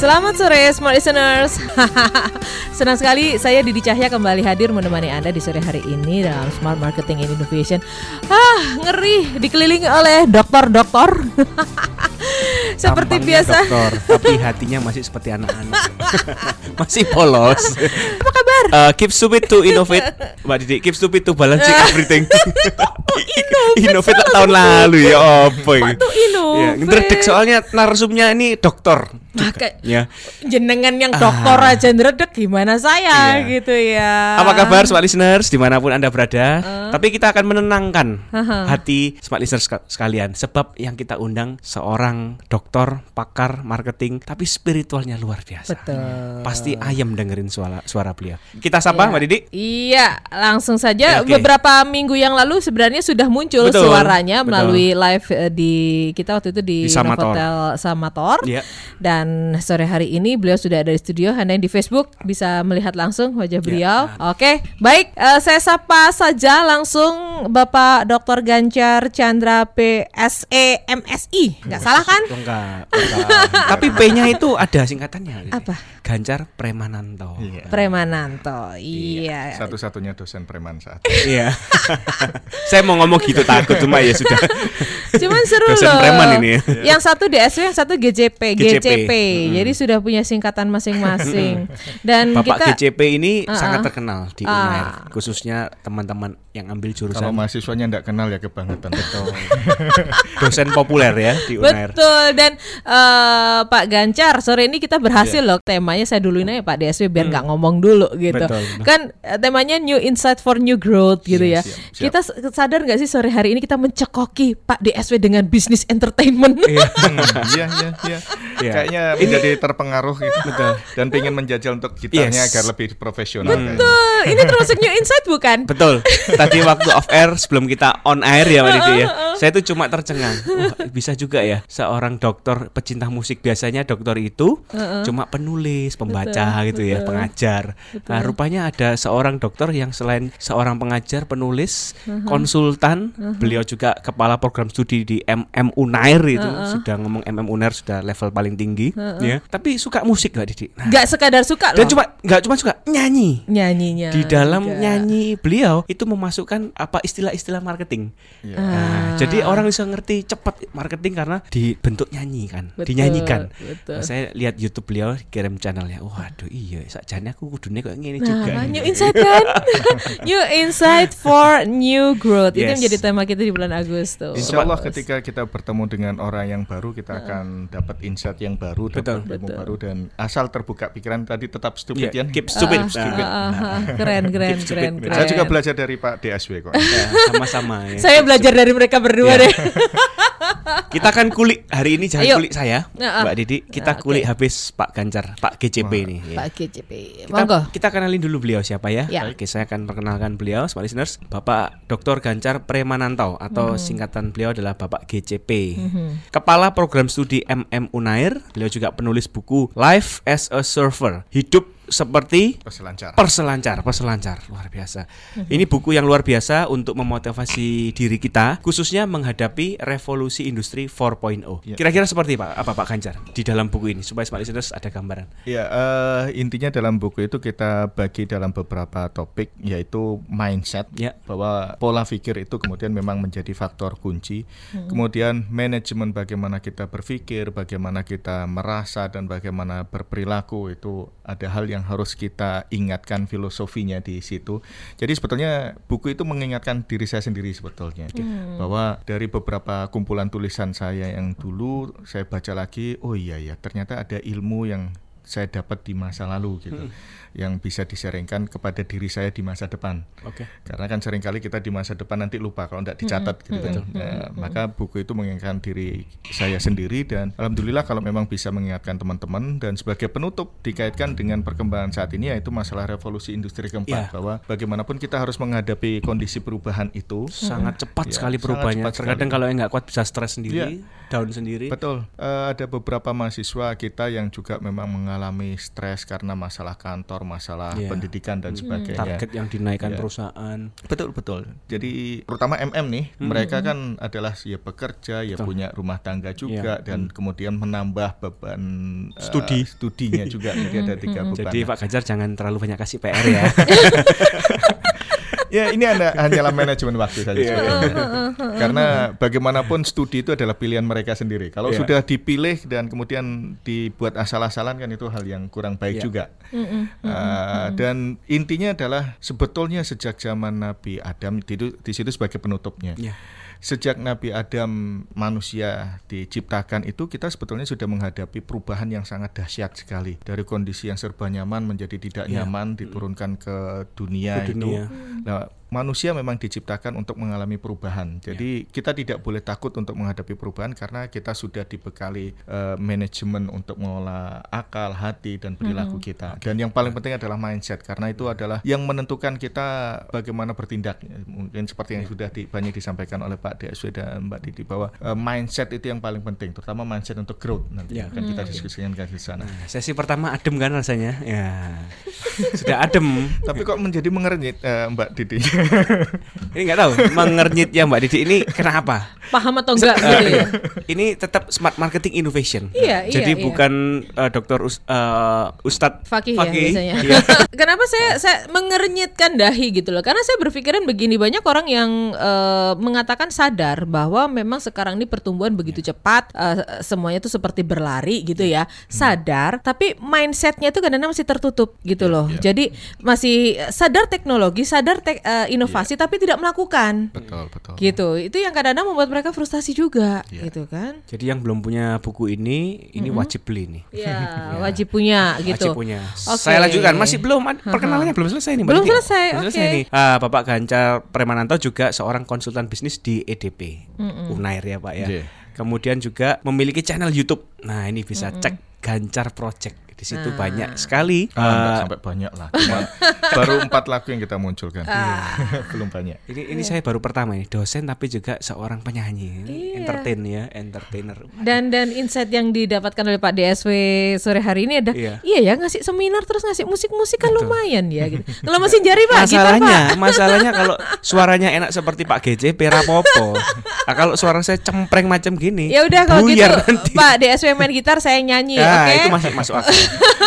Selamat sore Smart Listeners Senang sekali saya Didi Cahya kembali hadir menemani Anda di sore hari ini dalam Smart Marketing and Innovation Ah ngeri dikelilingi oleh dokter-dokter Seperti Tampangnya biasa dokter, tapi hatinya masih seperti anak-anak. masih polos. Apa kabar? Uh, keep stupid to innovate, Mbak Didi. Keep stupid to balancing everything. innovate lah tahun lalu ya, apa? Waktu innovate. Ya, ngedredeg soalnya narsumnya ini dokter. Maka Ya. jenengan yang dokter aja ngeredek gimana saya Iya. gitu ya Apa kabar smart listeners di mana pun anda berada? Tapi kita akan menenangkan hati smart listeners sek- sekalian sebab yang kita undang seorang dokter pakar marketing tapi spiritualnya luar biasa. Betul Pasti ayam dengerin suara suara beliau. Kita sapa Iya. Mbak Didi. Iya, langsung saja. Oke, oke. Beberapa minggu yang lalu sebenarnya sudah muncul Betul, suaranya betul. melalui live eh, di kita waktu itu di, Di Samator. Novotel Samator. Iya. Dan sore hari ini beliau sudah ada di studio. Anda yang di Facebook bisa melihat langsung wajah beliau. Oke, baik. eh, saya sapa saja langsung Bapak Dr. Ganjar Chandra PSE MSI. Nggak salah kan? Enggak, enggak. Tapi P-nya itu ada singkatannya. Apa? Ganjar Premananto. Iya. Premananto. Iya. Satu-satunya dosen preman saat Iya. Saya mau ngomong gitu takut cuma ya sudah. Cuman seru Dosen loh. preman ini ya. Yang satu DSW, yang satu GJP, GJP. GCP. Jadi sudah punya singkatan masing-masing. Dan Bapak kita GCP ini Uh-uh. sangat terkenal di Ah. UNAIR, khususnya teman-teman yang ambil Kalau jurusan mahasiswanya enggak kenal ya kebangetan betul. dosen populer ya di UNAIR. Betul dan eh, Pak Gancar sore ini kita berhasil loh temanya saya duluin aja Pak DSW biar nggak ngomong dulu gitu Hmm. Betul, betul. kan eh, temanya New Insight for New Growth gitu Iya, ya siap, siap. kita sadar nggak sih sore hari ini kita mencekoki Pak DSW dengan bisnis entertainment Hmm, Iya iya iya. Iya. Kayaknya menjadi terpengaruh gitu. Betul. Dan pengen menjajal untuk gitarnya Yes. agar lebih profesional. kayaknya. Betul, ini termasuk New Insight bukan Betul. Tadi waktu off air sebelum kita on air ya Mbak Didi ya. Saya tuh cuma tercengang. Wah, bisa juga ya seorang dokter pecinta musik biasanya dokter itu cuma penulis, pembaca gitu ya, pengajar. Nah, rupanya ada seorang dokter yang selain seorang pengajar, penulis, konsultan, beliau juga kepala program studi di MM Unair itu. Sudah ngomong MM Unair sudah level paling tinggi ya. Tapi suka musik Mbak Didi. Nah, nggak sekadar suka dan loh cuma nggak cuma suka nyanyi nyanyinya di dalam juga. nyanyi beliau itu memasukkan apa istilah-istilah marketing. Iya. Ah. Jadi orang bisa ngerti cepat marketing karena dibentuk nyanyi kan, Betul, dinyanyikan. betul. Nah, saya lihat YouTube beliau kirim channelnya. Waduh iya, sakjane aku kudune kok ngene Nah, juga. New Insight kan? new Insight for New Growth. Itu Yes. yang menjadi tema kita di bulan Agustus. Insya Allah ketika kita bertemu dengan orang yang baru kita akan dapat insight yang baru, Betul. dapat ilmu Betul. baru dan asal terbuka pikiran tadi tetap stupid Iya, ya. keep stupid. Ah, Stupid. ah, ah, ah. keren, keren, Keep keren, keren. Saya juga belajar dari Pak DSW kok. Ya, sama-sama ya. Saya belajar dari mereka berdua Iya. deh. Kita akan kulik hari ini jangan Ayo. kulik saya, Nah, ah. Mbak Didi. Kita Nah, oke. kulik habis Pak Ganjar, Pak GCP ini. ya. Pak GCP. Kita, Monggo. kita kenalin dulu beliau siapa ya. Ya. Oke, saya akan perkenalkan beliau, smart listeners. Bapak Dr. Gancar Premananto atau Mhm. singkatan beliau adalah Bapak GCP. Kepala Program Studi MM Unair. Beliau juga penulis buku Life as a Surfer. Hidup seperti Peselancar. Perselancar, perselancar luar biasa. Ini buku yang luar biasa untuk memotivasi diri kita, khususnya menghadapi revolusi industri 4.0. Ya. Kira-kira seperti Pak, apa Pak Ganjar di dalam buku ini supaya smart listeners ada gambaran. Ya, eh, intinya dalam buku itu kita bagi dalam beberapa topik yaitu mindset Ya. bahwa pola pikir itu kemudian memang menjadi faktor kunci. Kemudian manajemen bagaimana kita berpikir, bagaimana kita merasa dan bagaimana berperilaku itu ada hal yang harus kita ingatkan filosofinya di situ. Jadi sebetulnya buku itu mengingatkan diri saya sendiri sebetulnya bahwa dari beberapa kumpulan tulisan saya yang dulu saya baca lagi, oh iya ya ternyata ada ilmu yang saya dapat di masa lalu gitu. Yang bisa disaringkan kepada diri saya di masa depan. Oke. Karena kan sering kali kita di masa depan nanti lupa kalau tidak dicatat gitu kan. Ya, maka buku itu mengingatkan diri saya sendiri dan alhamdulillah kalau memang bisa mengingatkan teman-teman dan sebagai penutup dikaitkan dengan perkembangan saat ini yaitu masalah revolusi industri keempat Iya. bahwa bagaimanapun kita harus menghadapi kondisi perubahan itu Sangat cepat Ya, sekali perubahannya. cepat Terkadang sekali. kalau yang nggak kuat bisa stres sendiri, Iya. down sendiri. Betul, Eh, ada beberapa mahasiswa kita yang juga memang mengalami stres karena masalah kantor, masalah Iya. pendidikan dan sebagainya. Target yang dinaikkan Ya. perusahaan. Betul betul. Jadi terutama MM nih, Hmm. mereka kan adalah ya bekerja, ya punya rumah tangga juga dan kemudian menambah beban eh. Studi. studinya juga. Jadi ada tiga beban. Jadi Pak Ganjar jangan terlalu banyak kasih PR ya. ya ini anda, hanyalah manajemen waktu saja Iya, sebenarnya. Karena bagaimanapun studi itu adalah pilihan mereka sendiri. Kalau Iya. sudah dipilih dan kemudian dibuat asal-asalan kan itu hal yang kurang baik Iya. juga. Uh, dan intinya adalah sebetulnya sejak zaman Nabi Adam di, di situ sebagai penutupnya. Iya. Sejak Nabi Adam manusia diciptakan itu kita sebetulnya sudah menghadapi perubahan yang sangat dahsyat sekali dari kondisi yang serba nyaman menjadi tidak Iya. nyaman diturunkan ke dunia, Ke dunia. itu. Nah, manusia memang diciptakan untuk mengalami perubahan. Jadi kita tidak boleh takut untuk menghadapi perubahan karena kita sudah dibekali eh, manajemen untuk mengolah akal, hati dan perilaku kita. Dan yang paling penting adalah mindset karena itu adalah yang menentukan kita bagaimana bertindak. Mungkin seperti yang sudah di- banyak disampaikan oleh Pak DSW dan Mbak Didi bahwa eh, mindset itu yang paling penting, terutama mindset untuk growth nanti Ya. akan kita diskusikan ke sana. Nah, sesi pertama adem kan rasanya? Ya. Sudah adem. Tapi kok menjadi mengernyit eh, Mbak Didi? Ini nggak tahu mengernyit ya Mbak Didi ini kenapa? Paham atau enggak gitu ya? Ini tetap smart marketing innovation. Iya, iya, Jadi iya. bukan eh, Dokter Us, eh, Ustadz Fakih, ya biasanya. Iya. Kenapa saya saya mengernyitkan dahi gitu loh? Karena saya berpikiran begini banyak orang yang eh, mengatakan sadar bahwa memang sekarang ini pertumbuhan begitu Iya. cepat, eh, semuanya itu seperti berlari gitu ya. Hmm. Sadar, tapi mindsetnya itu kadang-kadang masih tertutup gitu Iya, loh. Jadi masih sadar teknologi, sadar tek- eh, inovasi, Iya. tapi tidak melakukan. betul, betul. Gitu. Itu yang kadang-kadang membuat mereka frustasi juga, Iya. gitu kan? Jadi yang belum punya buku ini, ini wajib beli nih. Ya, wajib punya gitu. Wajib punya. Oke. Saya lanjutkan masih belum perkenalannya belum selesai nih. Mbak Belum Didi. selesai, Belum oke. selesai nih. Ah, Bapak Ganjar Premananto juga seorang konsultan bisnis di EDP, Unair ya Pak ya. Iya. Kemudian juga memiliki channel YouTube. Nah ini bisa cek Ganjar Project. Di situ banyak sekali. Ah, enggak eh, sampai banyak lah. Cuma baru empat lagu yang kita munculkan. Belum banyak. ini ini saya baru pertama ini dosen tapi juga seorang penyanyi, Iya. entertain ya, entertainer. Dan dan insight yang didapatkan oleh Pak DSW sore hari ini ada Iya. iya, ya ngasih seminar terus ngasih musik-musik kan lumayan ya gitu. Kalau mesin jari Pak, gitar masalahnya, Pak. masalahnya kalau suaranya enak seperti Pak GJ, perapopo. Nah, kalau suara saya cempreng macam gini, Ya udah kalau gitu nanti. Pak DSW main gitar saya nyanyi, Nah, oke? itu masuk masuk akal.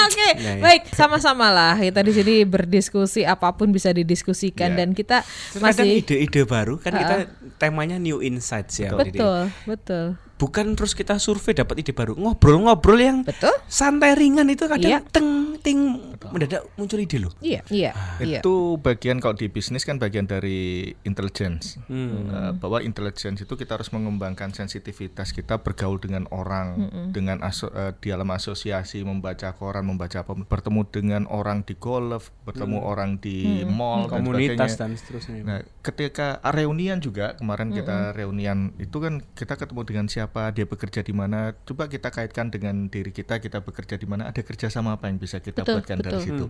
Oke, Ya, ya. baik sama-sama lah kita di sini berdiskusi apa pun bisa didiskusikan Ya. dan kita Terus kadang masih ide-ide baru kan kita temanya new insights ya. Betul betul Bukan terus kita survei dapat ide baru, ngobrol-ngobrol yang betul santai ringan itu kadang Iya. teng ting mendadak muncul ide loh. iya iya iya Itu bagian kalau di bisnis kan bagian dari intelligence. Hmm. Eh, bahwa intelligence itu kita harus mengembangkan sensitivitas kita bergaul dengan orang, dengan aso- eh, di dalam asosiasi, membaca koran, membaca apa, bertemu dengan orang di golf, bertemu orang di mall dan Komunitas sebagainya. dan seterusnya. Nah, ketika reunian juga kemarin kita reunian itu kan kita ketemu dengan siapa, dia bekerja di mana. Coba kita kaitkan dengan diri kita, kita bekerja di mana, ada kerjasama apa yang bisa kita Betul, buatkan dari betul. situ.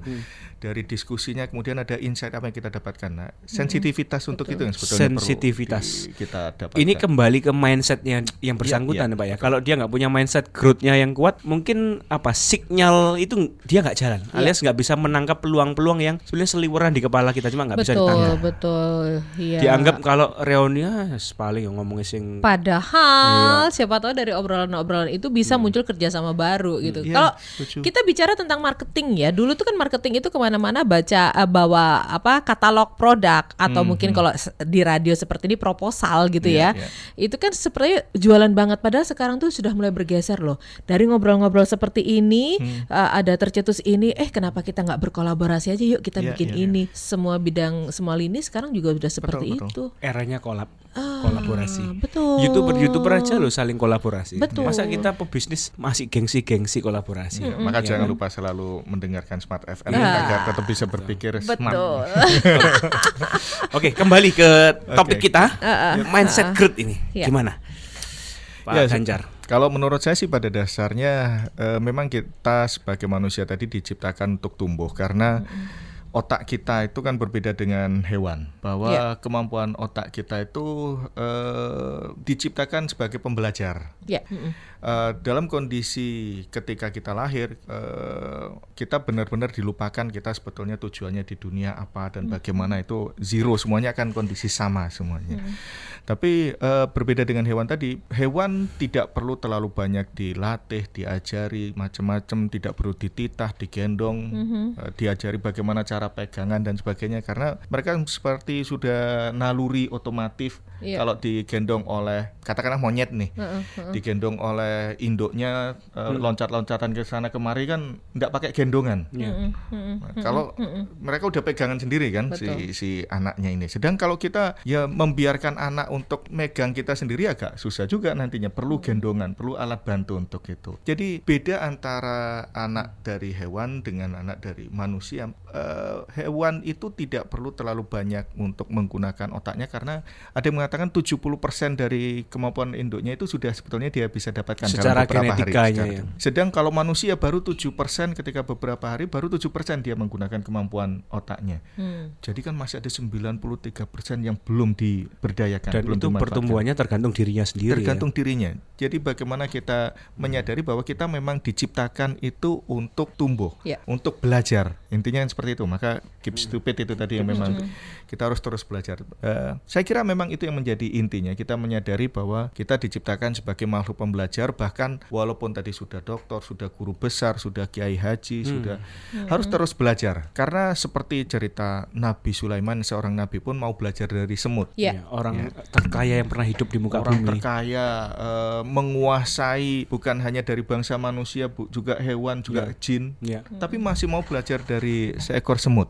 Dari diskusinya kemudian ada insight apa yang kita dapatkan. Nah, sensitivitas untuk itu yang sebetulnya perlu Sensitivitas. di- kita dapatkan. Ini kembali ke mindsetnya yang bersangkutan iya, ya, Pak ya. Kalau dia nggak punya mindset growth-nya yang kuat, mungkin apa signal itu dia nggak jalan, Iya. alias nggak bisa menangkap peluang-peluang yang sebenarnya seliweran di kepala kita cuma nggak bisa betul ditangkap. betul iya Dianggap kalau reuni ah, paling yang ngomongin sing Padahal siapa tahu dari obrolan-obrolan itu bisa muncul kerjasama baru gitu. Iya, Kalau kita bicara tentang marketing ya, dulu tuh kan marketing itu ke mana-mana baca eh, bawa apa katalog produk atau mungkin kalau se- di radio seperti ini proposal gitu Iya, ya. iya. Itu kan sepertinya jualan banget. Padahal sekarang tuh sudah mulai bergeser loh. Dari ngobrol-ngobrol seperti ini eh, ada tercetus ini, eh kenapa kita nggak berkolaborasi aja yuk kita Iya, bikin iya, iya. ini. Semua bidang semua lini sekarang juga sudah seperti betul. itu. eranya kolab. Kolaborasi. Ah, betul. Youtuber youtuber aja loh saling kolaborasi. Betul. Masa kita pebisnis masih gengsi-gengsi kolaborasi. Ya, maka Ya jangan kan? lupa selalu mendengarkan Smart FM Ya. agar tetap bisa berpikir smart. Betul. Oke, kembali ke topik Oke. kita. Mindset growth ini Ya. gimana? Pak Ya, Ganjar. Kalau menurut saya sih pada dasarnya eh, memang kita sebagai manusia tadi diciptakan untuk tumbuh karena otak kita itu kan berbeda dengan hewan. Bahwa Ya. kemampuan otak kita itu eh, diciptakan sebagai pembelajar. ya. mm-mm. Eh, dalam kondisi ketika kita lahir, eh, kita benar-benar dilupakan kita sebetulnya tujuannya di dunia apa dan bagaimana itu zero semuanya kan kondisi sama semuanya. Tapi eh, berbeda dengan hewan tadi, hewan tidak perlu terlalu banyak dilatih, diajari macam-macam, tidak perlu dititah, digendong, eh, diajari bagaimana cara pegangan dan sebagainya karena mereka seperti sudah naluri otomatis Iya. kalau digendong oleh katakanlah monyet nih Heeh, heeh. digendong oleh induknya eh, Hmm. loncat-loncatan ke sana kemari kan tidak pakai gendongan. Nah, kalau mereka udah pegangan sendiri kan Betul. si si anaknya ini. Sedang kalau kita ya membiarkan anak untuk megang kita sendiri agak susah juga nantinya. Perlu gendongan, perlu alat bantu untuk itu. Jadi beda antara anak dari hewan dengan anak dari manusia. Eh, hewan itu tidak perlu terlalu banyak untuk menggunakan otaknya karena ada yang mengatakan 70% dari kemampuan induknya itu sudah sebetulnya dia bisa dapatkan Secara dalam beberapa hari. genetikanya Secara- ya. sedang kalau manusia baru 7% ketika beberapa hari baru 7% dia menggunakan kemampuan otaknya. Hmm. Jadi kan masih ada 93% yang belum diberdayakan, Dan belum itu pertumbuhannya tergantung dirinya sendiri. ya. tergantung dirinya. Jadi bagaimana kita menyadari bahwa kita memang diciptakan itu untuk tumbuh, Ya. untuk belajar. Intinya seperti itu. Maka keep stupid itu tadi yang memang kita harus terus belajar. Eh, saya kira memang itu yang menjadi intinya. Kita menyadari bahwa kita diciptakan sebagai makhluk pembelajar. Bahkan walaupun tadi sudah dokter, sudah guru besar, sudah kiai haji, sudah harus terus belajar. Karena seperti cerita Nabi Sulaiman, seorang nabi pun mau belajar dari semut Ya. Ya, orang terkaya yang pernah hidup di muka orang bumi. terkaya eh, menguasai bukan hanya dari bangsa manusia bu, juga hewan juga jin Ya. tapi masih mau belajar dari seekor semut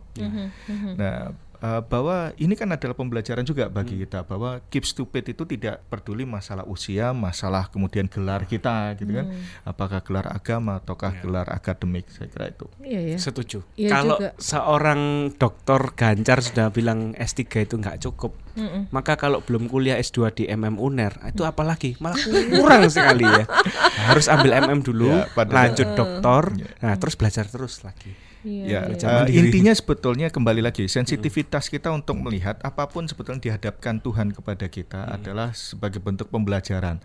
nah eh, bahwa ini kan adalah pembelajaran juga bagi kita bahwa keep stupid itu tidak peduli masalah usia masalah kemudian gelar kita gitu kan apakah gelar agama ataukah gelar akademik saya kira itu Iya ya. Setuju. Iya Kalau juga. seorang dokter Ganjar sudah bilang S3 itu nggak cukup, Mm-mm. maka kalau belum kuliah S2 di MM UNER, itu apalagi malah kurang sekali ya. Harus ambil MM dulu, Ya, lanjut doktor, nah terus belajar terus lagi. Iya, Ya, eh, diri. intinya sebetulnya kembali lagi sensitivitas kita untuk melihat apa pun sebetulnya dihadapkan Tuhan kepada kita adalah sebagai bentuk pembelajaran.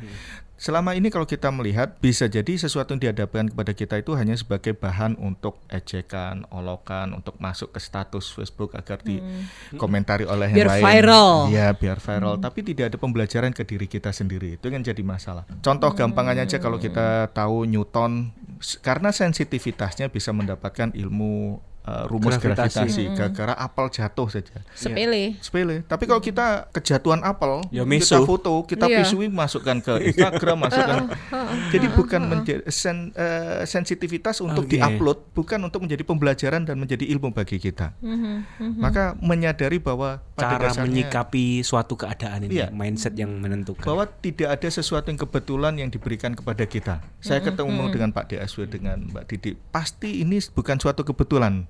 Selama ini kalau kita melihat bisa jadi sesuatu yang dihadapkan kepada kita itu hanya sebagai bahan untuk ejekan, olokan, untuk masuk ke status Facebook agar dikomentari oleh yang Biar lain. viral. Iya, biar viral. Tapi tidak ada pembelajaran ke diri kita sendiri. Itu yang jadi masalah. Contoh gampangannya aja kalau kita tahu Newton karena sensitivitasnya bisa mendapatkan ilmu uh, rumus Gravitasi. gravitasi, gara-gara apel jatuh saja. Sepele. Sepele. Tapi kalau kita kejatuhan apel, Ya, kita foto, kita Iya. visuin, masukkan ke Instagram, masukkan. Jadi bukan menjadi sen- eh, sensitivitas untuk Oke. diupload, bukan untuk menjadi pembelajaran dan menjadi ilmu bagi kita. Mhm, Maka menyadari bahwa pada Cara dasarnya menyikapi suatu keadaan ini, Iya. mindset yang menentukan. bahwa tidak ada sesuatu yang kebetulan yang diberikan kepada kita. Saya ketemu dengan Pak DSW dengan Mbak Didi, pasti ini bukan suatu kebetulan.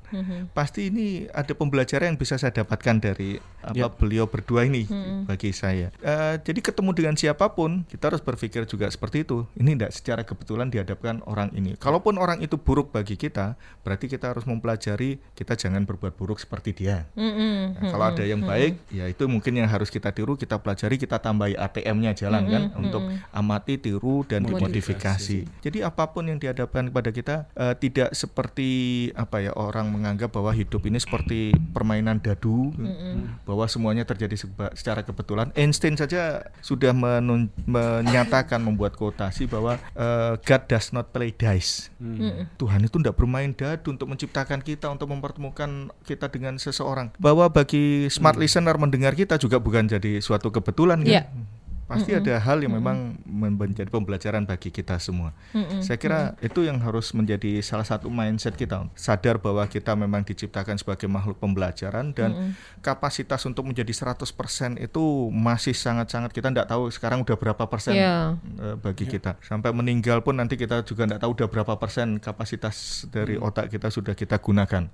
Pasti ini ada pembelajaran yang bisa saya dapatkan dari apa beliau berdua ini bagi saya. Eh, jadi ketemu dengan siapa pun kita harus berpikir juga seperti itu. Ini tidak secara kebetulan dihadapkan orang ini. Kalaupun orang itu buruk bagi kita, berarti kita harus mempelajari kita jangan berbuat buruk seperti dia. Mm-mm. Nah, kalau ada yang baik, ya itu mungkin yang harus kita tiru, kita pelajari, kita tambahi ATM-nya jalan kan untuk amati, tiru dan dimodifikasi. Jadi apa pun yang dihadapkan kepada kita eh, tidak seperti apa ya orang menganggap bahwa hidup ini seperti permainan dadu, bahwa semuanya terjadi seba- secara kebetulan. Einstein saja sudah menun- menyatakan membuat quotasi bahwa eh, God does not play dice. Tuhan itu tidak bermain dadu untuk menciptakan kita, untuk mempertemukan kita dengan seseorang. Bahwa bagi smart listener mendengar kita juga bukan jadi suatu kebetulan kan? Iya. pasti ada hal yang memang men- menjadi pembelajaran bagi kita semua. Saya kira itu yang harus menjadi salah satu mindset kita, sadar bahwa kita memang diciptakan sebagai makhluk pembelajaran dan kapasitas untuk menjadi 100% itu masih sangat-sangat kita tidak tahu sekarang udah berapa persen Iya. eh, bagi kita. Sampai meninggal pun nanti kita juga tidak tahu udah berapa persen kapasitas dari otak kita sudah kita gunakan.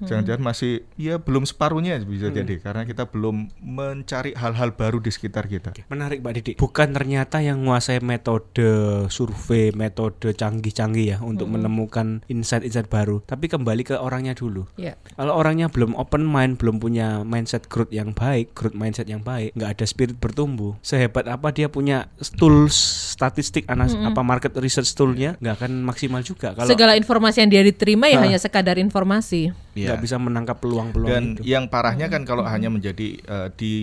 Jangan-jangan masih ya belum separuhnya bisa jadi karena kita belum mencari hal-hal baru di sekitar kita. Menarik Mbak Didi. Bukan ternyata yang menguasai metode survei, metode canggih-canggih ya untuk menemukan insight-insight baru, tapi kembali ke orangnya dulu. Ya. Kalau orangnya belum open mind, belum punya mindset growth yang baik, growth mindset yang baik, nggak ada spirit bertumbuh. Sehebat apa dia punya tools statistik anas apa market research toolnya, nggak akan maksimal juga kalau Segala informasi yang dia diterima ya hanya sekadar informasi. Nggak Iya. bisa menangkap peluang-peluang Dan itu. yang parahnya kan kalau hanya menjadi eh, di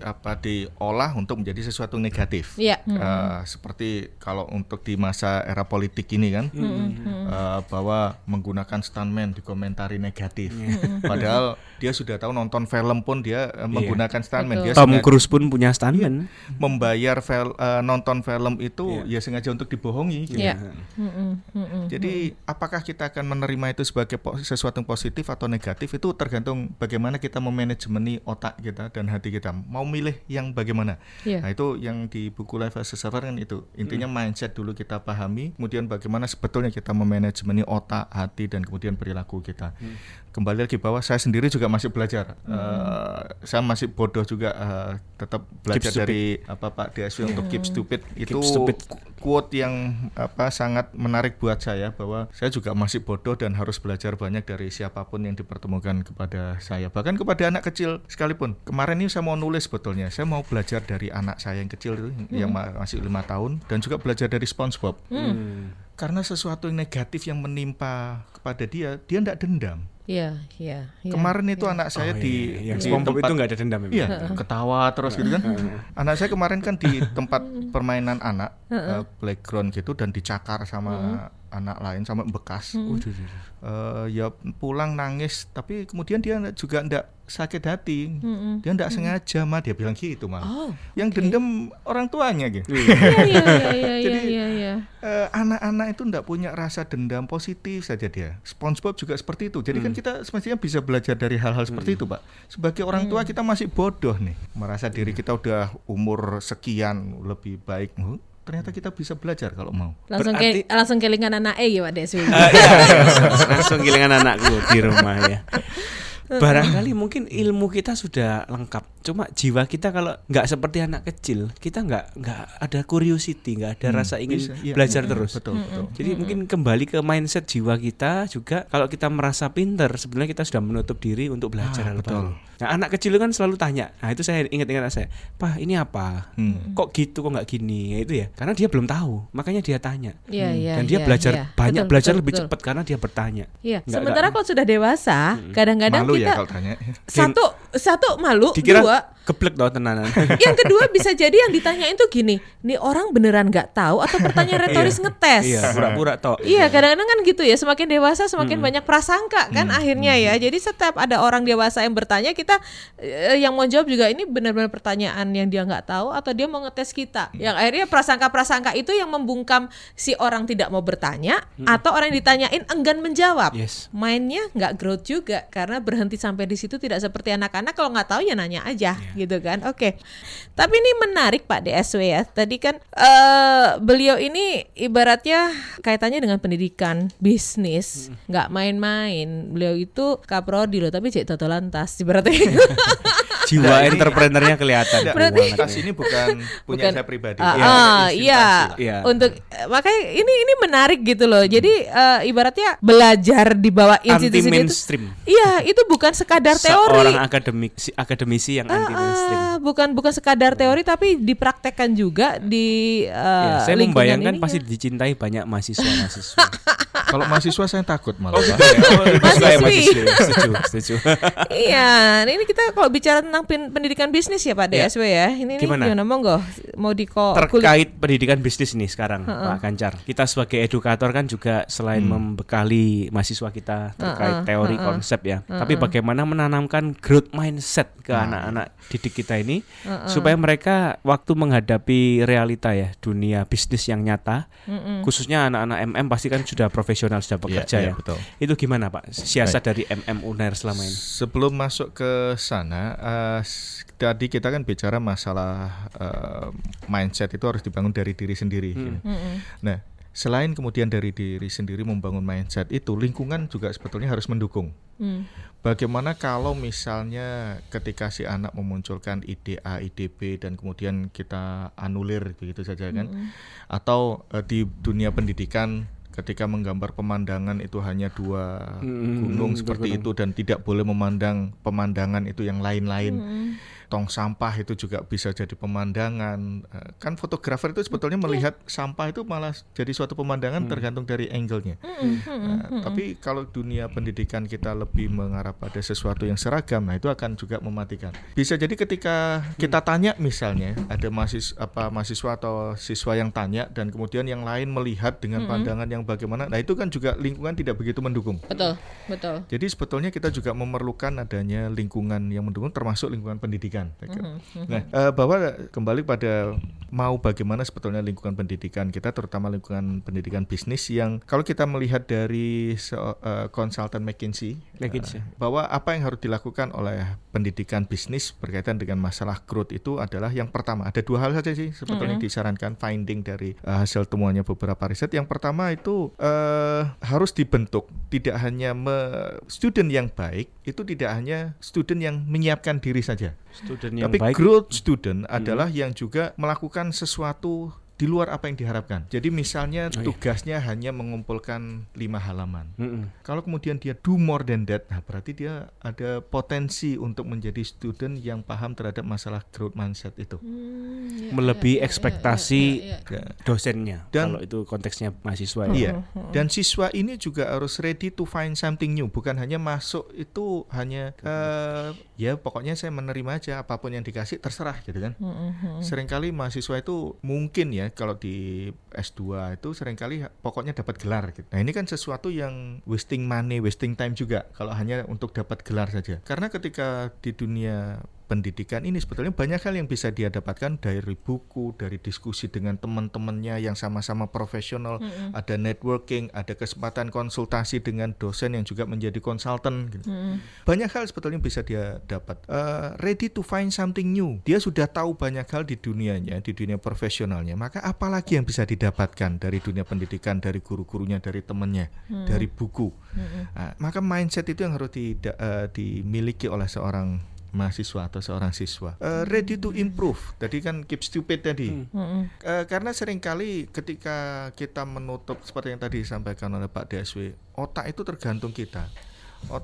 apa diolah untuk menjadi sesuatu negatif. Iya. Eh, seperti kalau untuk di masa era politik ini kan eh, bahwa menggunakan stuntman dikomentari negatif. Padahal dia sudah tahu nonton film pun dia eh, menggunakan stuntman. Dia Tom Cruise pun punya stuntman. membayar fel- eh, nonton film itu ya sengaja untuk dibohongi. gitu. Iya. Mm-mm, mm-mm. Jadi apakah kita akan menerima itu sebagai po- sesuatu yang positif atau negatif itu tergantung bagaimana kita memanajemeni otak kita dan hati kita. Mau milih yang bagaimana? Iya. Nah itu yang di buku Life as a Server kan itu intinya mindset dulu kita pahami, kemudian bagaimana sebetulnya kita memanajemeni otak, hati dan kemudian perilaku kita. Kembali lagi bahwa saya sendiri juga masih belajar. Eh, saya masih bodoh juga eh, tetap belajar dari apa Pak DSW untuk keep stupid. Itu stupid. quote yang apa sangat menarik buat saya bahwa saya juga masih bodoh dan harus belajar banyak dari siapa pun yang dipertemukan kepada saya. Bahkan kepada anak kecil sekalipun. Kemarin ini saya mau nulis sebetulnya. Saya mau belajar dari anak saya yang kecil itu yang ma- masih lima tahun dan juga belajar dari SpongeBob. Karena sesuatu yang negatif yang menimpa kepada dia dia tidak dendam Iya, iya, iya. kemarin itu anak saya Oh, di, iya, iya. yang di SpongeBob tempat- itu nggak ada dendam memang. Iya, ketawa terus gitu kan. Anak saya kemarin kan di tempat permainan anak, eh, playground gitu dan dicakar sama anak lain sama bekas. Eh, ya pulang nangis, tapi kemudian dia juga ndak sakit hati. Dia ndak sengaja mah dia bilang gitu mah. Oh, Yang dendam orang tuanya gitu. Iya, iya, iya, iya, Jadi, iya, iya. Eh, anak-anak itu ndak punya rasa dendam positif saja dia. SpongeBob juga seperti itu. Jadi kan Hmm. kita semestinya bisa belajar dari hal-hal seperti itu, Pak. Sebagai orang tua kita masih bodoh nih, merasa diri kita udah umur sekian lebih baik. Ternyata kita bisa belajar kalau mau. Langsung Berarti- ke langsung kelingan anak E ya Pak Deswi. Iya, langsung gilingan anakku di rumah ya. Barangkali mungkin ilmu kita sudah lengkap. Cuma jiwa kita kalau nggak seperti anak kecil, kita nggak nggak ada curiosity, nggak ada rasa ingin bisa, iya. belajar Mm, terus. betul, betul. Jadi mungkin kembali ke mindset jiwa kita juga. Kalau kita merasa pinter, sebenarnya kita sudah menutup diri untuk belajar Ah, hal betul. baru. Nah anak kecil kan selalu tanya. Nah itu saya ingat-ingat saya, Pak ini apa? Hmm. Kok gitu? Kok nggak gini? Ya, itu ya. Karena dia belum tahu, makanya dia tanya. Iya, iya. Dan dia iya, belajar iya. banyak, Betul, belajar betul, lebih betul. cepat karena dia bertanya. Iya. Nggak- Sementara kalau sudah dewasa, kadang-kadang Malu kita ya kalau tanya. satu satu malu, Dikira dua what? Geblek tau tenanan. yang kedua bisa jadi yang ditanyain tuh gini, nih orang beneran nggak tahu atau pertanyaan retoris ngetes. Iya, pura-pura tok. Iya, kadang-kadang kan gitu ya. Semakin dewasa, semakin banyak prasangka kan akhirnya ya. Jadi setiap ada orang dewasa yang bertanya, kita eh, yang mau jawab juga ini benar-benar pertanyaan yang dia nggak tahu atau dia mau ngetes kita. Yang akhirnya prasangka-prasangka itu yang membungkam si orang tidak mau bertanya atau orang yang ditanyain enggan menjawab. Yes. Mainnya nggak growth juga karena berhenti sampai di situ tidak seperti anak-anak kalau nggak tahu ya nanya aja gitu kan. Oke. Tapi ini menarik Pak DSW ya. Tadi kan eh beliau ini ibaratnya kaitannya dengan pendidikan bisnis, nggak main-main. Beliau itu kaprodi loh, tapi cek totolan tas ibaratnya. Jiwa Nah, entrepreneurnya kelihatan. Berarti- tas ini bukan punya Bukan- saya pribadi. Ah, Ini ah, instansi. iya. Iya. Untuk eh, makanya ini ini menarik gitu loh. Jadi eh, ibaratnya belajar di bawah Anti institusi itu. mainstream. Iya, itu bukan sekadar teori. Seorang akademik si akademisi yang anti mainstream. Ah, bukan bukan sekadar teori tapi dipraktekkan juga di Ya, uh, saya lingkungan membayangkan ini pasti ya. dicintai banyak mahasiswa-mahasiswa. Kalau mahasiswa saya takut malah. Pak. Saya Mahasiswi. masih setuju, setuju. iya, nah ini kita kalau bicara tentang pen- pendidikan bisnis ya Pak Ya. DSW ya. Ini nih Gimana? gimana monggo mau di Terkait pendidikan bisnis nih sekarang Pak Gancar. Kita sebagai edukator kan juga selain membekali mahasiswa kita terkait teori konsep ya, tapi bagaimana menanamkan growth mindset ke anak-anak didik kita ini supaya mereka waktu menghadapi realita ya dunia bisnis yang nyata, khususnya anak-anak MM pasti kan sudah profesional sudah bekerja iya, ya. betul. Itu gimana Pak? Siasat dari MM Unair selama ini? Sebelum masuk ke sana, eh, s- tadi kita kan bicara masalah eh, mindset itu harus dibangun dari diri sendiri. gitu. Nah, selain kemudian dari diri sendiri membangun mindset itu, lingkungan juga sebetulnya harus mendukung. Hmm. Bagaimana kalau misalnya ketika si anak memunculkan ide A, ide B dan kemudian kita anulir begitu saja kan? Atau eh, di dunia pendidikan ketika menggambar pemandangan itu hanya dua Mm, gunung seperti gunung. itu dan tidak boleh memandang pemandangan itu yang lain-lain. Tong sampah itu juga bisa jadi pemandangan. Eh, Kan fotografer itu sebetulnya melihat sampah itu malah jadi suatu pemandangan tergantung dari angle-nya. Nah, tapi kalau dunia pendidikan kita lebih mengarah pada sesuatu yang seragam, nah itu akan juga mematikan. Bisa jadi ketika kita tanya misalnya ada mahasiswa apa mahasiswa atau siswa yang tanya dan kemudian yang lain melihat dengan pandangan yang bagaimana, nah itu kan juga lingkungan tidak begitu mendukung. Betul, betul. Jadi sebetulnya kita juga memerlukan adanya lingkungan yang mendukung, termasuk lingkungan pendidikan. Saya kira. Nah, eh, bahwa kembali pada mau bagaimana sebetulnya lingkungan pendidikan kita, terutama lingkungan pendidikan bisnis yang kalau kita melihat dari eh, konsultan McKinsey, McKinsey. eh, bahwa apa yang harus dilakukan oleh pendidikan bisnis berkaitan dengan masalah growth itu adalah yang pertama ada dua hal saja sih sebetulnya yang disarankan finding dari eh, hasil temuannya beberapa riset. Yang pertama itu eh, harus dibentuk tidak hanya me- student yang baik itu tidak hanya student yang menyiapkan diri saja, Student yang tapi baik. growth student adalah yang juga melakukan sesuatu di luar apa yang diharapkan. Jadi misalnya Oh, iya. tugasnya hanya mengumpulkan lima halaman. Mm-mm. Kalau kemudian dia do more than that, nah berarti dia ada potensi untuk menjadi student yang paham terhadap masalah growth mindset itu. Hmm, melebihi ekspektasi Ya. dosennya Dan- kalau itu konteksnya mahasiswa ya. Iya. Dan siswa ini juga harus ready to find something new, bukan hanya masuk itu hanya eh, ya pokoknya saya menerima aja apa pun yang dikasih terserah gitu kan. Seringkali mahasiswa itu mungkin ya kalau di S2 itu sering kali pokoknya dapat gelar gitu. Nah, ini kan sesuatu yang wasting money, wasting time juga kalau hanya untuk dapat gelar saja. Karena ketika di dunia pendidikan ini sebetulnya banyak hal yang bisa dia dapatkan dari buku, dari diskusi dengan teman-temannya yang sama-sama profesional, ada networking, ada kesempatan konsultasi dengan dosen yang juga menjadi konsultan. gitu. Banyak hal sebetulnya bisa dia dapat. Eh, ready to find something new. Dia sudah tahu banyak hal di dunianya, di dunia profesionalnya. Maka apalagi yang bisa didapatkan dari dunia pendidikan, dari guru-gurunya, dari temannya, dari buku. Nah, maka mindset itu yang harus dida- eh, dimiliki oleh seorang mahasiswa atau seorang siswa. Eh, ready to improve. Tadi kan keep stupid tadi. Eh, karena sering kali ketika kita menutup seperti yang tadi disampaikan oleh Pak DSW, otak itu tergantung kita.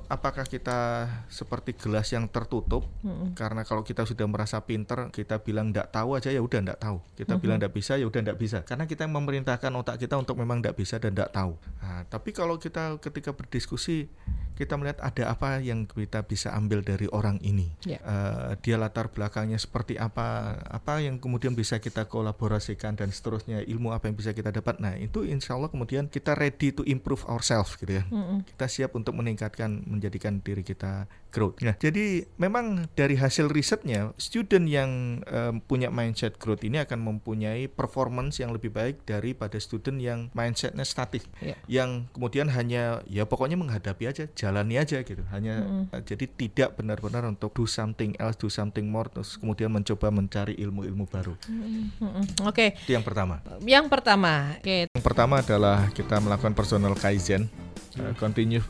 Apakah kita seperti gelas yang tertutup? Karena kalau kita sudah merasa pinter, kita bilang tidak tahu aja ya udah tidak tahu. Kita bilang tidak bisa ya udah tidak bisa. Karena kita memerintahkan otak kita untuk memang tidak bisa dan tidak tahu. Nah, tapi kalau kita ketika berdiskusi, kita melihat ada apa yang kita bisa ambil dari orang ini. Ya. Eh, dia latar belakangnya seperti apa, apa yang kemudian bisa kita kolaborasikan dan seterusnya ilmu apa yang bisa kita dapat. Nah itu insya Allah kemudian kita ready to improve ourselves gitu ya. Kita siap untuk meningkatkan, menjadikan diri kita growth. Nah jadi memang dari hasil risetnya student yang em, punya mindset growth ini akan mempunyai performance yang lebih baik daripada student yang mindsetnya statik, Ya. yang kemudian hanya ya pokoknya menghadapi aja, jalani aja gitu. Hanya eh, jadi tidak benar-benar untuk do something else, do something more, terus kemudian mencoba mencari ilmu-ilmu baru. Mm-mm. Oke, Itu yang pertama. yang pertama, oke, Yang pertama adalah kita melakukan personal kaizen. Uh, continuous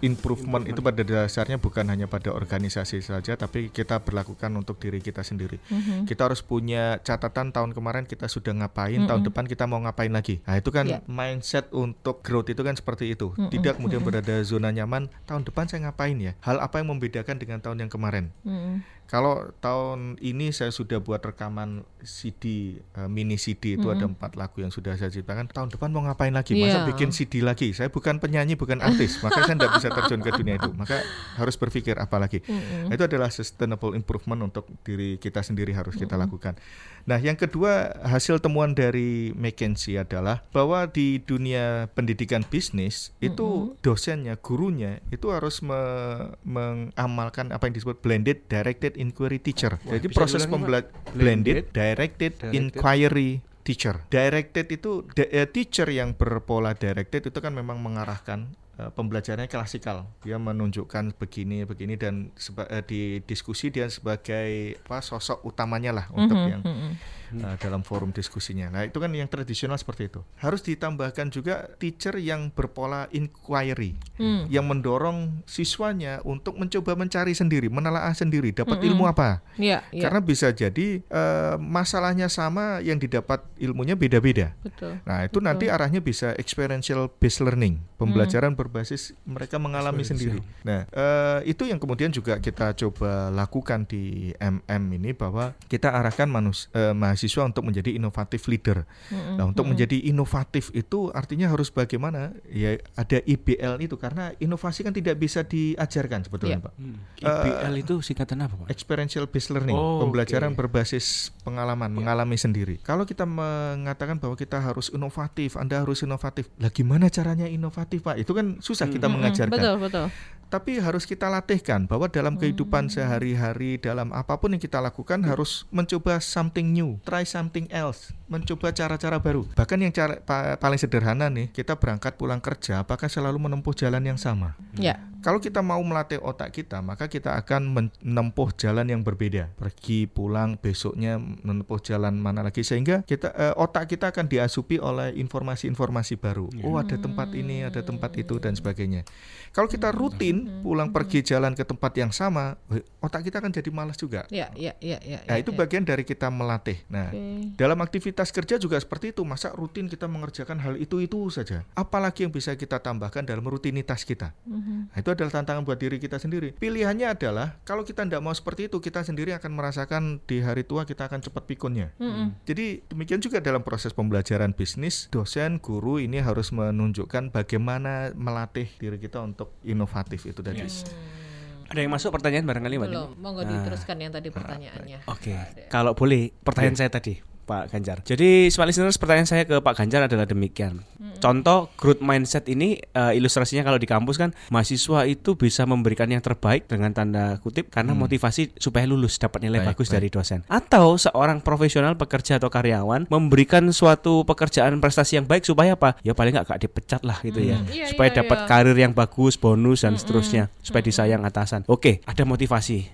improvement itu pada dasarnya bukan hanya pada organisasi saja, tapi kita berlakukan untuk diri kita sendiri. Kita harus punya catatan tahun kemarin kita sudah ngapain, tahun depan kita mau ngapain lagi. Nah itu kan Ya. mindset untuk growth itu kan seperti itu. Tidak kemudian berada zona nyaman. Tahun depan saya ngapain ya? Hal apa yang membedakan dengan tahun yang kemarin? Mm-mm. Kalau tahun ini saya sudah buat rekaman CD uh, mini CD itu ada empat lagu yang sudah saya ciptakan. Tahun depan mau ngapain lagi? Masa Iya. bikin CD lagi? Saya bukan penyanyi, bukan artis, maka saya tidak bisa terjun ke dunia itu. Maka harus berpikir apa lagi. Nah, itu adalah sustainable improvement untuk diri kita sendiri harus kita lakukan. Nah, yang kedua hasil temuan dari McKinsey adalah bahwa di dunia pendidikan bisnis itu dosennya, gurunya itu harus me- mengamalkan apa yang disebut blended directed inquiry teacher. Jadi bisa proses pembelajaran Blended, blended directed, directed. inquiry teacher. Directed itu de- eh, teacher yang berpola directed itu kan memang mengarahkan eh, pembelajarannya klasikal. Dia menunjukkan begini begini dan seba- eh, di diskusi dia sebagai apa sosok utamanya lah untuk yang eh, dalam forum diskusinya. Nah, itu kan yang tradisional seperti itu. Harus ditambahkan juga teacher yang berpola inquiry Hmm. yang mendorong siswanya untuk mencoba mencari sendiri, menelaah sendiri, dapat ilmu apa. Iya, iya. Karena bisa jadi eh, masalahnya sama yang didapat ilmunya beda-beda. Betul. Nah, itu nanti arahnya bisa experiential based learning, pembelajaran berbasis mereka mengalami sendiri. Nah, eh, itu yang kemudian juga kita coba lakukan di MM ini bahwa kita arahkan manus eh, mahasiswa untuk menjadi inovatif leader. Nah, untuk menjadi inovatif itu artinya harus bagaimana? Ya ada IBL itu karena inovasi kan tidak bisa diajarkan sebetulnya, Iya. Pak. Hmm. IBL itu singkatan apa, Pak? Experiential based learning, Oh, pembelajaran oke. berbasis pengalaman, mengalami sendiri. Kalau kita mengatakan bahwa kita harus inovatif, Anda harus inovatif. Lah gimana caranya inovatif, Pak? Itu kan susah kita mengajarkan. Betul, betul. Tapi harus kita latihkan bahwa dalam kehidupan sehari-hari, dalam apa pun yang kita lakukan harus mencoba something new, try something else, mencoba cara-cara baru. Bahkan yang cara pa- paling sederhana nih, kita berangkat pulang kerja, apakah selalu menempuh jalan yang sama? Ya. Kalau kita mau melatih otak kita, maka kita akan menempuh jalan yang berbeda. Pergi, pulang, besoknya menempuh jalan mana lagi sehingga kita eh, otak kita akan diasupi oleh informasi-informasi baru. Oh, ada tempat ini, ada tempat itu dan sebagainya. Kalau kita rutin pulang pergi jalan ke tempat yang sama, otak kita akan jadi malas juga. Ya, ya, ya, ya. Nah, ya, itu ya. bagian dari kita melatih. Nah, Oke. dalam aktivitas kerja juga seperti itu. Masa rutin kita mengerjakan hal itu-itu saja. Apalagi yang bisa kita tambahkan dalam rutinitas kita. Mhm. Nah, itu adalah tantangan buat diri kita sendiri. Pilihannya adalah kalau kita tidak mau seperti itu, kita sendiri akan merasakan di hari tua kita akan cepat pikunnya. Mm-mm. Jadi demikian juga dalam proses pembelajaran bisnis, dosen, guru ini harus menunjukkan bagaimana melatih diri kita untuk inovatif itu tadi. Ada yang masuk pertanyaan barangkali, Mbak? Belum, monggo Nah. diteruskan yang tadi pertanyaannya. Oke, kalau boleh pertanyaan saya tadi, Pak Ganjar. Jadi, smart listeners, pertanyaan saya ke Pak Ganjar adalah demikian. Contoh growth mindset ini eh, ilustrasinya kalau di kampus kan mahasiswa itu bisa memberikan yang terbaik dengan tanda kutip karena motivasi supaya lulus dapat nilai Baik, bagus baik. dari dosen. Atau seorang profesional pekerja atau karyawan memberikan suatu pekerjaan prestasi yang baik supaya apa? Ya paling nggak gak dipecat lah gitu ya. Iya, supaya iya, dapat iya. karir yang bagus, bonus dan seterusnya, supaya disayang atasan. Oke, ada motivasi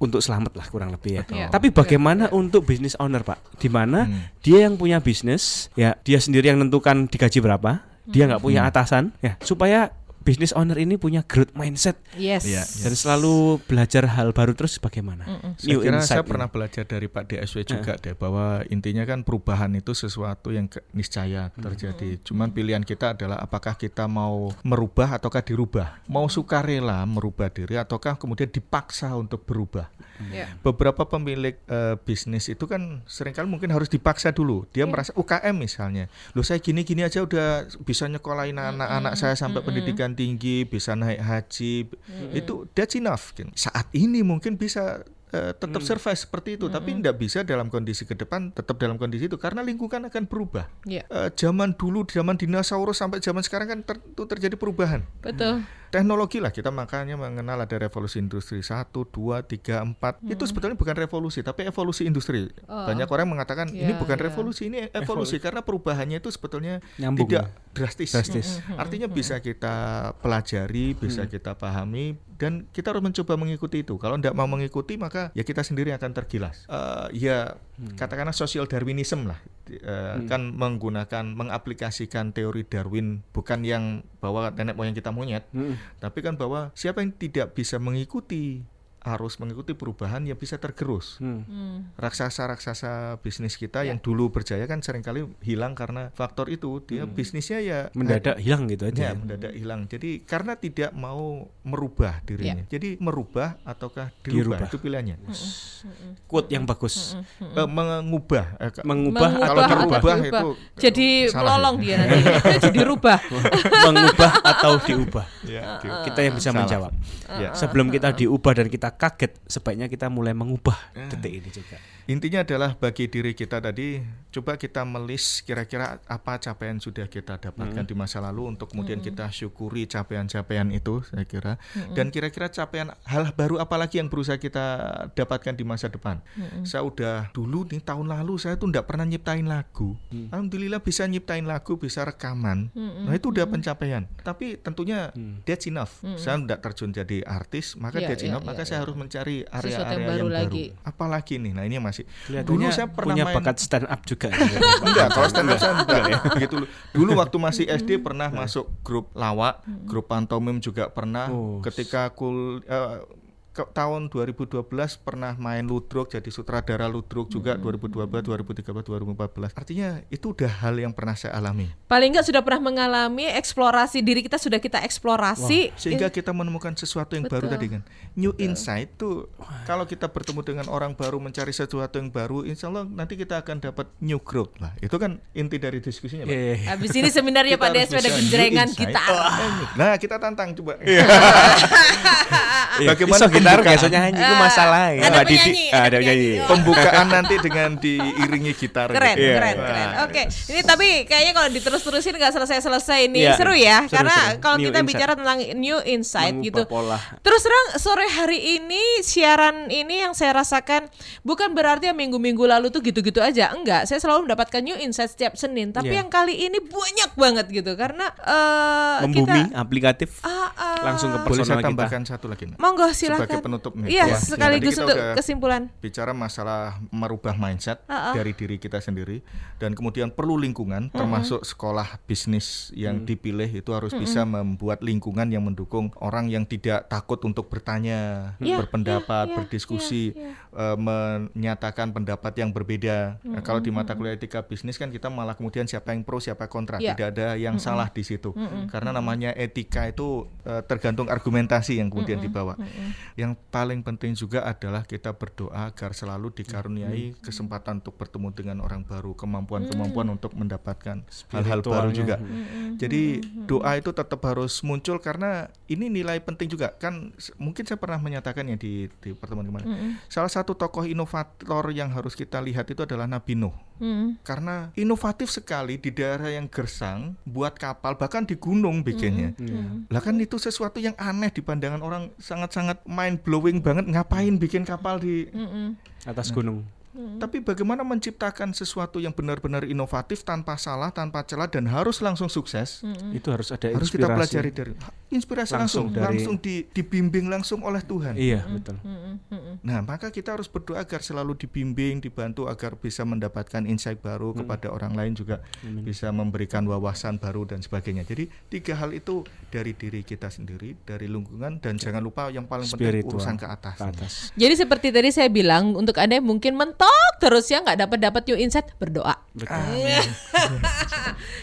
untuk selamat lah kurang lebih ya. Iya. Tapi bagaimana untuk business owner Pak? Di mana dia yang punya bisnis, ya dia sendiri yang menentukan digaji berapa, dia nggak punya atasan, ya supaya business owner ini punya growth mindset Yes. Iya, dan selalu belajar hal baru terus bagaimana? Saya kira saya insight pernah ini. belajar dari Pak DSW juga deh bahwa intinya kan perubahan itu sesuatu yang niscaya terjadi. Cuman pilihan kita adalah apakah kita mau merubah ataukah dirubah. Mau sukarela merubah diri ataukah kemudian dipaksa untuk berubah. Ya. Beberapa pemilik eh, bisnis itu kan sering kali mungkin harus dipaksa dulu. Dia merasa UKM misalnya. Loh saya gini-gini aja udah bisa nyekolahin anak-anak saya sampai pendidikan tinggi, bisa naik haji. Itu that's enough. gitu. Saat ini mungkin bisa eh, tetap survive seperti itu, tapi tidak bisa dalam kondisi ke depan tetap dalam kondisi itu karena lingkungan akan berubah. Ya. Eh, zaman dulu, zaman dinosaurus sampai zaman sekarang kan ter- itu terjadi perubahan Betul. Teknologi lah kita makanya mengenal ada revolusi industri 1, 2, 3, 4 itu sebetulnya bukan revolusi tapi evolusi industri. Oh. banyak orang mengatakan ini Ya, bukan ya. revolusi ini evolusi. Karena perubahannya itu sebetulnya Nyambung. tidak ya? drastis, Drastis. artinya bisa kita pelajari bisa kita pahami dan kita harus mencoba mengikuti itu. Kalau tidak mau mengikuti maka ya kita sendiri akan tergilas. Eh, ya katakanlah social darwinism lah Eh, kan menggunakan mengaplikasikan teori Darwin bukan yang bahwa nenek moyang kita monyet Mm. tapi kan bahwa siapa yang tidak bisa mengikuti arus mengikuti perubahan ya bisa tergerus. Hmm. Raksasa-raksasa bisnis kita yang dulu berjaya kan sering kali hilang karena faktor itu dia bisnisnya ya Mendadak hilang gitu Ya, aja. ya. mendadak hilang. Jadi karena tidak mau merubah dirinya. Jadi merubah ataukah dirubah, Dirubah. itu pilihannya. Quote yang bagus. Eh, mengubah. Eh, Mengubah, Mengubah Kalau atau dirubah diubah. itu jadi ya. dia nanti jadi rubah mengubah atau diubah. ya, Kita yang bisa Salah. menjawab. ya. Sebelum kita diubah dan kita kaget, sebaiknya kita mulai mengubah detik ini juga. Intinya adalah bagi diri kita tadi coba kita melis kira-kira apa capaian sudah kita dapatkan di masa lalu untuk kemudian kita syukuri capaian-capaian itu saya kira dan kira-kira capaian hal baru apa lagi yang berusaha kita dapatkan di masa depan. Saya udah dulu nih tahun lalu saya tuh nggak pernah nyiptain lagu. Alhamdulillah bisa nyiptain lagu, bisa rekaman. Nah itu udah pencapaian. Tapi tentunya that's enough. Saya nggak terjun jadi artis, maka Iya, that's iya, enough. iya, Maka saya harus mencari yang area-area baru yang baru. lagi. Apalagi nih, nah ini yang masih. Kelihatannya Dulu saya pernah punya main. bakat stand up juga. Enggak, kalau stand up saya enggak ya. Gitu. Dulu waktu masih SD pernah masuk grup lawak, grup pantomim juga pernah. Oh. Ketika kul eh, ke tahun 2012 pernah main ludruk jadi sutradara ludruk juga 2012, 2013, 2014. Artinya itu udah hal yang pernah saya alami. paling nggak sudah pernah mengalami eksplorasi diri kita sudah kita eksplorasi Sehingga kita menemukan sesuatu yang baru Betul. tadi kan. New insight tuh kalau kita bertemu dengan orang baru mencari sesuatu yang baru, insya Allah nanti kita akan dapat new growth lah. Itu kan inti dari diskusinya, Pak. Iya, iya, iya. habis ini seminarnya Pak Des ada genjrengan kita Nah, kita tantang coba. Iya, Bagaimana iso gitar biasanya nyanyi itu masalah ya. ada penyanyi, ah, ada penyanyi. penyanyi. Pembukaan nanti dengan diiringi gitar. keren gitu. keren Wah. keren oke ini tapi kayaknya kalau diterus-terusin nggak selesai-selesai ini Iya, seru ya karena kalau kita bicara tentang new insight gitu pola. terus terang sore hari ini siaran ini yang saya rasakan bukan berarti yang minggu-minggu lalu tuh gitu-gitu aja enggak saya selalu mendapatkan new insight setiap Senin tapi Iya. yang kali ini banyak banget gitu karena eh, Membumi, kita aplikatif. Ah, ah. Langsung ke Boleh saya personal kita. tambahkan satu lagi? Monggo silakan Sebagai penutup nih. iya Wah, sekaligus untuk kesimpulan bicara masalah merubah mindset Ah, ah. dari diri kita sendiri dan kemudian perlu lingkungan termasuk sekolah bisnis yang dipilih itu harus bisa membuat lingkungan yang mendukung orang yang tidak takut untuk bertanya, Iya, berpendapat, iya, iya, berdiskusi, iya, eh, menyatakan pendapat yang berbeda. Nah, kalau di mata kuliah etika bisnis kan kita malah kemudian siapa yang pro, siapa yang kontra, Iya. tidak ada yang salah di situ. Karena namanya etika itu eh, tergantung argumentasi yang kemudian dibawa. Yang paling penting juga adalah kita berdoa agar selalu dikaruniai kesempatan untuk bertemu dengan orang baru, kemampuan-kemampuan untuk mendapatkan hal-hal baru juga. Jadi doa itu tetap harus muncul karena ini nilai penting juga. Kan mungkin saya pernah menyatakan ya di di pertemuan kemarin. Salah satu tokoh inovator yang harus kita lihat itu adalah Nabi Nuh. Mm. Karena inovatif sekali di daerah yang gersang buat kapal bahkan di gunung bikinnya. Lah kan itu sesuatu yang aneh di pandangan orang sangat-sangat mind blowing banget ngapain bikin kapal di Atas gunung. Tapi bagaimana menciptakan sesuatu yang benar-benar inovatif tanpa salah, tanpa celah dan harus langsung sukses? Itu harus ada Harus kita inspirasi. pelajari dari inspirasi langsung, Langsung dari- langsung di, dibimbing langsung oleh Tuhan. Iya, betul. Nah, maka kita harus berdoa agar selalu dibimbing, dibantu agar bisa mendapatkan insight baru kepada orang lain juga bisa memberikan wawasan baru dan sebagainya. Jadi tiga hal itu dari diri kita sendiri, dari lingkungan dan jangan lupa yang paling penting Spiritual. urusan ke atas. Ke atas. Jadi seperti tadi saya bilang untuk anda yang mungkin mentok terus ya nggak dapat dapat new insight berdoa.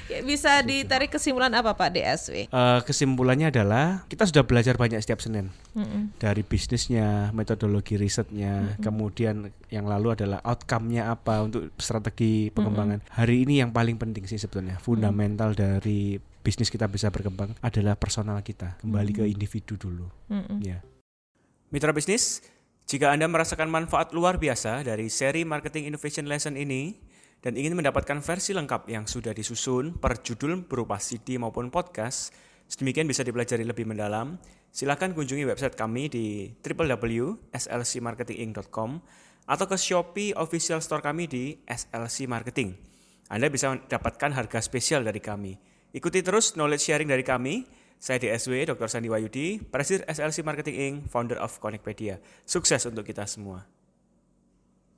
Ya, Bisa ditarik kesimpulan apa Pak DSW? Eh, kesimpulannya adalah kita sudah belajar banyak setiap Senin. Dari bisnisnya, metodologi risetnya, kemudian yang lalu adalah outcome-nya apa untuk strategi pengembangan. Hari ini yang paling penting sih sebetulnya fundamental dari bisnis kita bisa berkembang adalah personal kita. Kembali ke individu dulu. Ya. Mitra bisnis, jika Anda merasakan manfaat luar biasa dari seri Marketing Innovation Lesson ini dan ingin mendapatkan versi lengkap yang sudah disusun per judul berupa CD maupun podcast, sedemikian bisa dipelajari lebih mendalam, silakan kunjungi website kami di www.slcmarketinginc.com atau ke Shopee official store kami di SLC Marketing. Anda bisa mendapatkan harga spesial dari kami. Ikuti terus knowledge sharing dari kami. Saya DSW, Dr. Sandi Wayudi, Presiden SLC Marketing Inc., founder of Connectpedia. Sukses untuk kita semua.